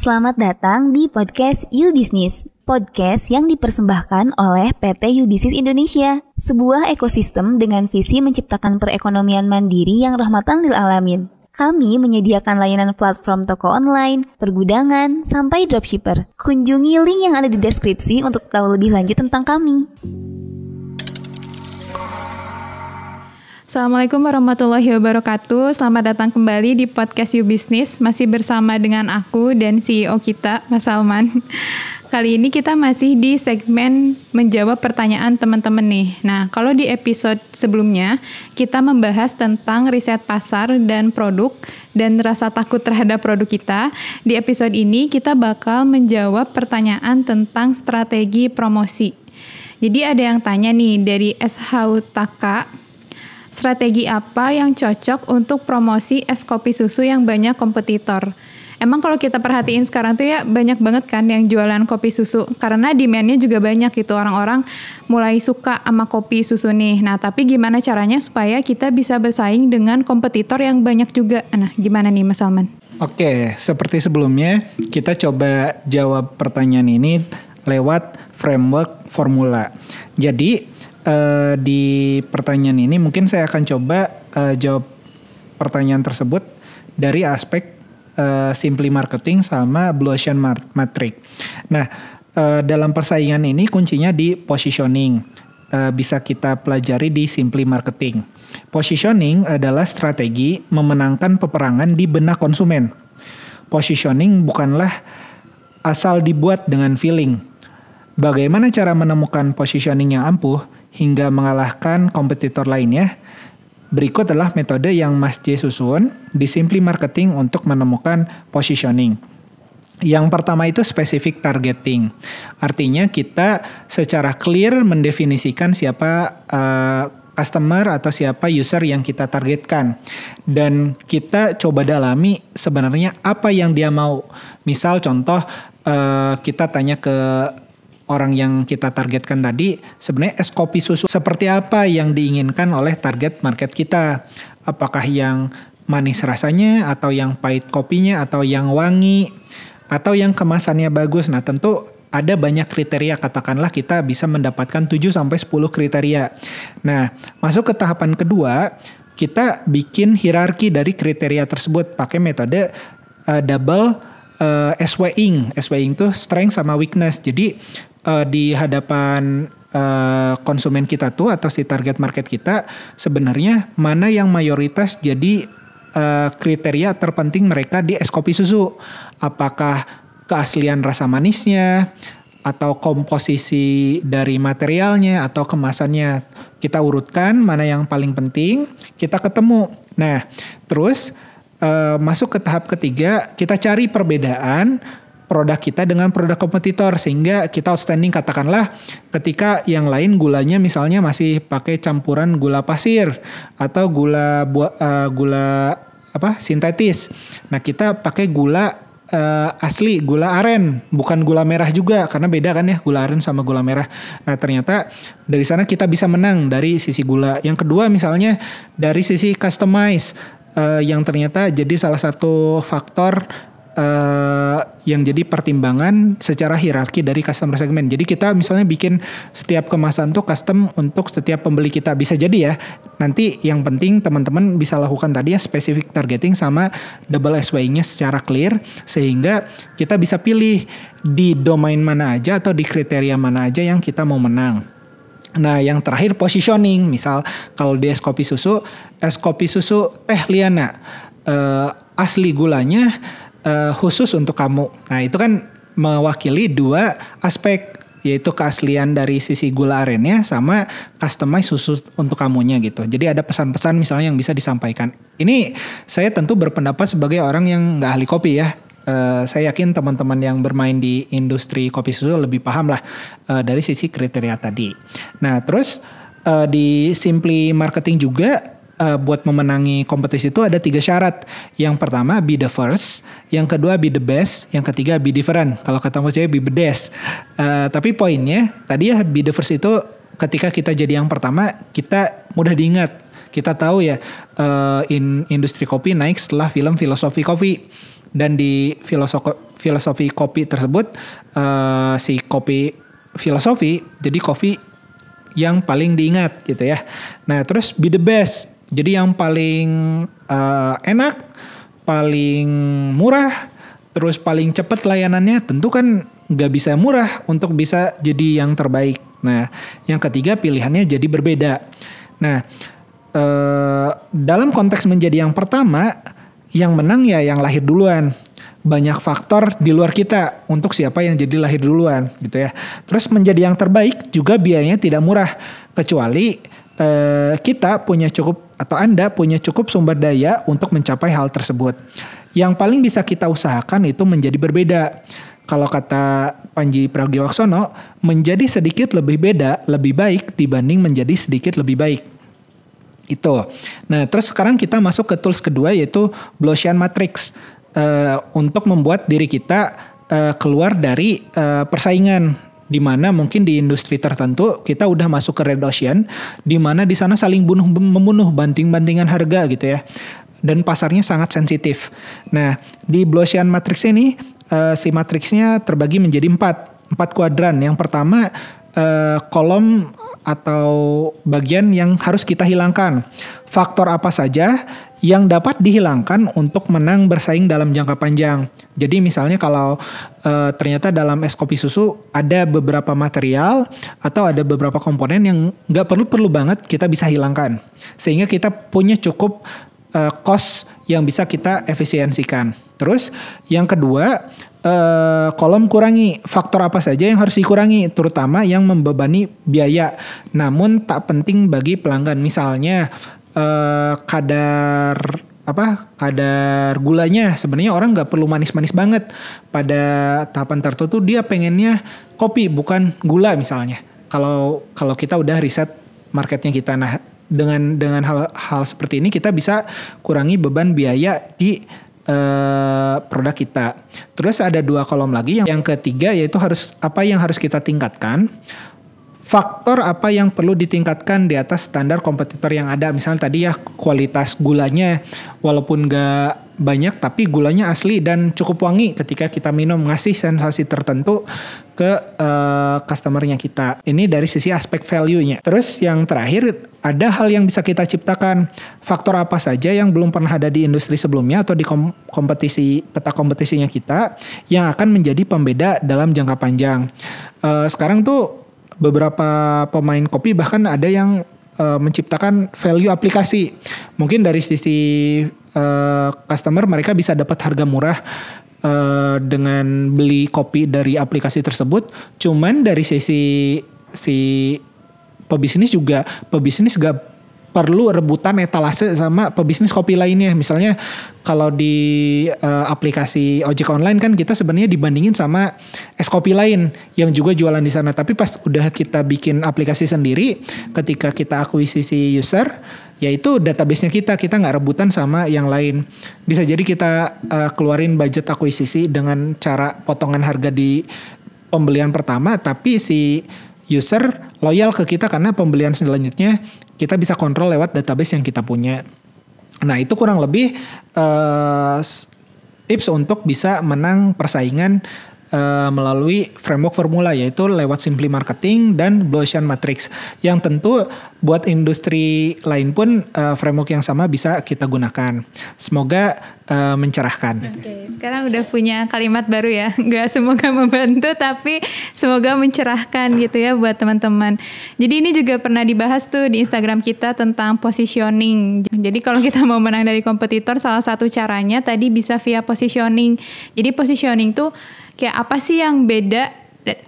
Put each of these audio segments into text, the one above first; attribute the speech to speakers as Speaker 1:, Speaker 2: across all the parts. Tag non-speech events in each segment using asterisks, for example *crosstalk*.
Speaker 1: Selamat datang di podcast You Business, podcast yang dipersembahkan oleh PT You Business Indonesia, sebuah ekosistem dengan visi menciptakan perekonomian mandiri yang rahmatan lil alamin. Kami menyediakan layanan platform toko online, pergudangan, sampai dropshipper. Kunjungi link yang ada di deskripsi untuk tahu lebih lanjut tentang kami.
Speaker 2: Assalamualaikum warahmatullahi wabarakatuh. Selamat datang kembali di podcast You Business. Masih bersama dengan aku dan CEO kita, Mas Salman. *laughs* Kali ini kita masih di segmen menjawab pertanyaan teman-teman nih. Nah, kalau di episode sebelumnya kita membahas tentang riset pasar dan produk dan rasa takut terhadap produk kita. Di episode ini kita bakal menjawab pertanyaan tentang strategi promosi. Jadi ada yang tanya nih dari SH Taka strategi apa yang cocok untuk promosi es kopi susu yang banyak kompetitor? Emang kalau kita perhatiin sekarang tuh ya banyak banget kan yang jualan kopi susu karena demandnya juga banyak gitu orang-orang mulai suka sama kopi susu nih. Nah tapi gimana caranya supaya kita bisa bersaing dengan kompetitor yang banyak juga? Nah gimana nih Mas Salman?
Speaker 3: Oke, seperti sebelumnya kita coba jawab pertanyaan ini lewat framework formula. Jadi uh, di pertanyaan ini mungkin saya akan coba uh, jawab pertanyaan tersebut dari aspek uh, simply marketing sama blue ocean matrix. Nah, uh, dalam persaingan ini kuncinya di positioning. Bisa kita pelajari di simply marketing. Positioning adalah strategi memenangkan peperangan di benak konsumen. Positioning bukanlah asal dibuat dengan feeling. Bagaimana cara menemukan positioning yang ampuh? Hingga mengalahkan kompetitor lainnya. Berikut adalah metode yang Mas J susun di Simply Marketing untuk menemukan positioning. Yang pertama itu specific targeting. Artinya kita secara clear mendefinisikan siapa uh, customer atau siapa user yang kita targetkan. Dan kita coba dalami sebenarnya apa yang dia mau. Misal contoh uh, kita tanya ke orang yang kita targetkan tadi sebenarnya es kopi susu seperti apa yang diinginkan oleh target market kita. Apakah yang manis rasanya atau yang pahit kopinya atau yang wangi atau yang kemasannya bagus. Nah, tentu ada banyak kriteria katakanlah kita bisa mendapatkan 7 sampai 10 kriteria. Nah, masuk ke tahapan kedua, kita bikin hierarki dari kriteria tersebut pakai metode uh, double uh, SWing. SWing itu strength sama weakness. Jadi uh, di hadapan uh, konsumen kita tuh atau si target market kita sebenarnya mana yang mayoritas jadi uh, kriteria terpenting mereka di es kopi susu. Apakah keaslian rasa manisnya atau komposisi dari materialnya atau kemasannya kita urutkan mana yang paling penting kita ketemu. Nah, terus uh, masuk ke tahap ketiga kita cari perbedaan produk kita dengan produk kompetitor sehingga kita outstanding katakanlah ketika yang lain gulanya misalnya masih pakai campuran gula pasir atau gula buah uh, gula apa sintetis. Nah, kita pakai gula uh, asli gula aren, bukan gula merah juga karena beda kan ya gula aren sama gula merah. Nah, ternyata dari sana kita bisa menang dari sisi gula. Yang kedua misalnya dari sisi customize uh, yang ternyata jadi salah satu faktor uh, yang jadi pertimbangan secara hierarki dari customer segment. Jadi kita misalnya bikin setiap kemasan tuh custom untuk setiap pembeli kita bisa jadi ya. Nanti yang penting teman-teman bisa lakukan tadi ya specific targeting sama double SWI-nya secara clear sehingga kita bisa pilih di domain mana aja atau di kriteria mana aja yang kita mau menang. Nah, yang terakhir positioning. Misal kalau di es kopi susu, es kopi susu teh Liana uh, asli gulanya uh, khusus untuk kamu. Nah itu kan mewakili dua aspek yaitu keaslian dari sisi gula arennya sama customize khusus untuk kamunya gitu. Jadi ada pesan-pesan misalnya yang bisa disampaikan. Ini saya tentu berpendapat sebagai orang yang nggak ahli kopi ya. Uh, saya yakin teman-teman yang bermain di industri kopi susu lebih paham lah uh, dari sisi kriteria tadi. Nah terus uh, di Simply Marketing juga uh, buat memenangi kompetisi itu ada tiga syarat. Yang pertama be the first, yang kedua be the best, yang ketiga be different. Kalau kata Mas Jaya be the best. Uh, tapi poinnya tadi ya be the first itu ketika kita jadi yang pertama kita mudah diingat. Kita tahu ya uh, in industri kopi naik setelah film filosofi kopi dan di filosofi filosofi kopi tersebut uh, si kopi filosofi jadi kopi yang paling diingat gitu ya. Nah terus be the best jadi yang paling uh, enak, paling murah, terus paling cepat layanannya tentu kan nggak bisa murah untuk bisa jadi yang terbaik. Nah yang ketiga pilihannya jadi berbeda. Nah uh, dalam konteks menjadi yang pertama yang menang ya yang lahir duluan banyak faktor di luar kita untuk siapa yang jadi lahir duluan gitu ya. Terus menjadi yang terbaik juga biayanya tidak murah kecuali eh, kita punya cukup atau Anda punya cukup sumber daya untuk mencapai hal tersebut. Yang paling bisa kita usahakan itu menjadi berbeda. Kalau kata Panji Pragiwaksono, menjadi sedikit lebih beda lebih baik dibanding menjadi sedikit lebih baik itu. Nah, terus sekarang kita masuk ke tools kedua yaitu Blosian Matrix uh, untuk membuat diri kita uh, keluar dari uh, persaingan di mana mungkin di industri tertentu kita udah masuk ke red ocean di mana di sana saling bunuh membunuh banting-bantingan harga gitu ya dan pasarnya sangat sensitif. Nah di Blue Ocean Matrix ini uh, si matriksnya terbagi menjadi empat empat kuadran. Yang pertama uh, kolom atau bagian yang harus kita hilangkan. Faktor apa saja yang dapat dihilangkan untuk menang bersaing dalam jangka panjang. Jadi misalnya kalau uh, ternyata dalam es kopi susu ada beberapa material atau ada beberapa komponen yang nggak perlu perlu banget kita bisa hilangkan, sehingga kita punya cukup uh, cost yang bisa kita efisiensikan. Terus yang kedua uh, kolom kurangi faktor apa saja yang harus dikurangi, terutama yang membebani biaya, namun tak penting bagi pelanggan. Misalnya uh, kadar apa kadar gulanya. Sebenarnya orang nggak perlu manis-manis banget. Pada tahapan tertentu dia pengennya kopi bukan gula misalnya. Kalau kalau kita udah riset marketnya kita. Nah dengan dengan hal hal seperti ini kita bisa kurangi beban biaya di uh, produk kita. Terus ada dua kolom lagi. Yang yang ketiga yaitu harus apa yang harus kita tingkatkan faktor apa yang perlu ditingkatkan di atas standar kompetitor yang ada. Misalnya tadi ya kualitas gulanya walaupun gak banyak tapi gulanya asli dan cukup wangi ketika kita minum ngasih sensasi tertentu ke uh, customernya kita. Ini dari sisi aspek value-nya. Terus yang terakhir ada hal yang bisa kita ciptakan. Faktor apa saja yang belum pernah ada di industri sebelumnya atau di kom kompetisi peta kompetisinya kita yang akan menjadi pembeda dalam jangka panjang. Uh, sekarang tuh beberapa pemain kopi bahkan ada yang uh, menciptakan value aplikasi. Mungkin dari sisi uh, customer mereka bisa dapat harga murah uh, dengan beli kopi dari aplikasi tersebut. Cuman dari sisi si pebisnis juga pebisnis gak perlu rebutan etalase sama pebisnis kopi lainnya. Misalnya kalau di uh, aplikasi ojek online kan kita sebenarnya dibandingin sama es kopi lain yang juga jualan di sana. Tapi pas udah kita bikin aplikasi sendiri, ketika kita akuisisi user, yaitu databasenya kita kita nggak rebutan sama yang lain. Bisa jadi kita uh, keluarin budget akuisisi dengan cara potongan harga di pembelian pertama, tapi si user loyal ke kita karena pembelian selanjutnya kita bisa kontrol lewat database yang kita punya. Nah itu kurang lebih uh, tips untuk bisa menang persaingan uh, melalui framework formula yaitu lewat Simply Marketing dan Blue Ocean Matrix yang tentu buat industri lain pun uh, framework yang sama bisa kita gunakan. Semoga uh, mencerahkan.
Speaker 2: Okay. Sekarang udah punya kalimat baru ya, *laughs* nggak semoga membantu tapi semoga mencerahkan gitu ya buat teman-teman. Jadi ini juga pernah dibahas tuh di Instagram kita tentang positioning. Jadi kalau kita mau menang dari kompetitor, salah satu caranya tadi bisa via positioning. Jadi positioning tuh kayak apa sih yang beda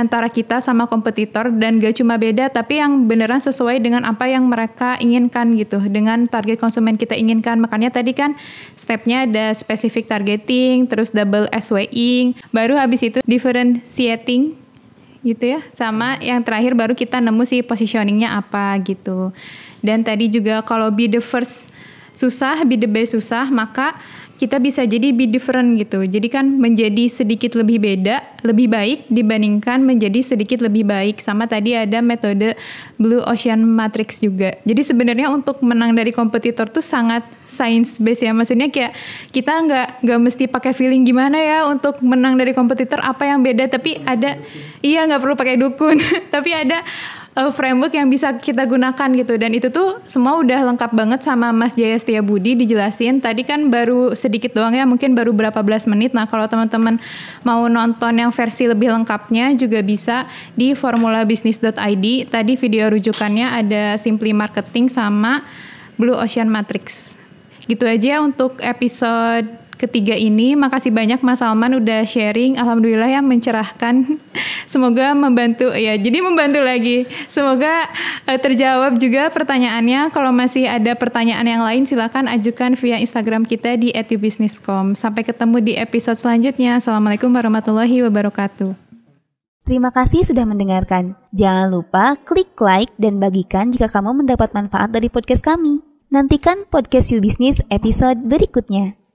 Speaker 2: antara kita sama kompetitor dan gak cuma beda tapi yang beneran sesuai dengan apa yang mereka inginkan gitu dengan target konsumen kita inginkan. Makanya tadi kan stepnya ada specific targeting terus double SWing baru habis itu differentiating gitu ya sama yang terakhir baru kita nemu si positioningnya apa gitu. Dan tadi juga kalau be the first susah, be the best susah, maka kita bisa jadi be different gitu. Jadi kan menjadi sedikit lebih beda, lebih baik dibandingkan menjadi sedikit lebih baik. Sama tadi ada metode Blue Ocean Matrix juga. Jadi sebenarnya untuk menang dari kompetitor tuh sangat science based ya. Maksudnya kayak kita nggak nggak mesti pakai feeling gimana ya untuk menang dari kompetitor apa yang beda. Tapi ada iya nggak perlu pakai dukun. *laughs* tapi ada uh, framework yang bisa kita gunakan gitu. Dan itu tuh semua udah lengkap banget sama Mas Jaya Setia Budi dijelasin. Tadi kan baru sedikit doang ya mungkin baru berapa belas menit. Nah kalau teman-teman mau nonton yang versi lebih lengkapnya juga bisa di formulabisnis.id tadi video rujukannya ada Simply Marketing sama Blue Ocean Matrix. Gitu aja untuk episode ketiga ini. Makasih banyak Mas Salman udah sharing. Alhamdulillah yang mencerahkan. *laughs* Semoga membantu ya. Jadi membantu lagi. Semoga uh, terjawab juga pertanyaannya. Kalau masih ada pertanyaan yang lain silakan ajukan via Instagram kita di @business.com. Sampai ketemu di episode selanjutnya. Assalamualaikum warahmatullahi wabarakatuh.
Speaker 1: Terima kasih sudah mendengarkan. Jangan lupa klik like dan bagikan jika kamu mendapat manfaat dari podcast kami. Nantikan podcast You Business episode berikutnya.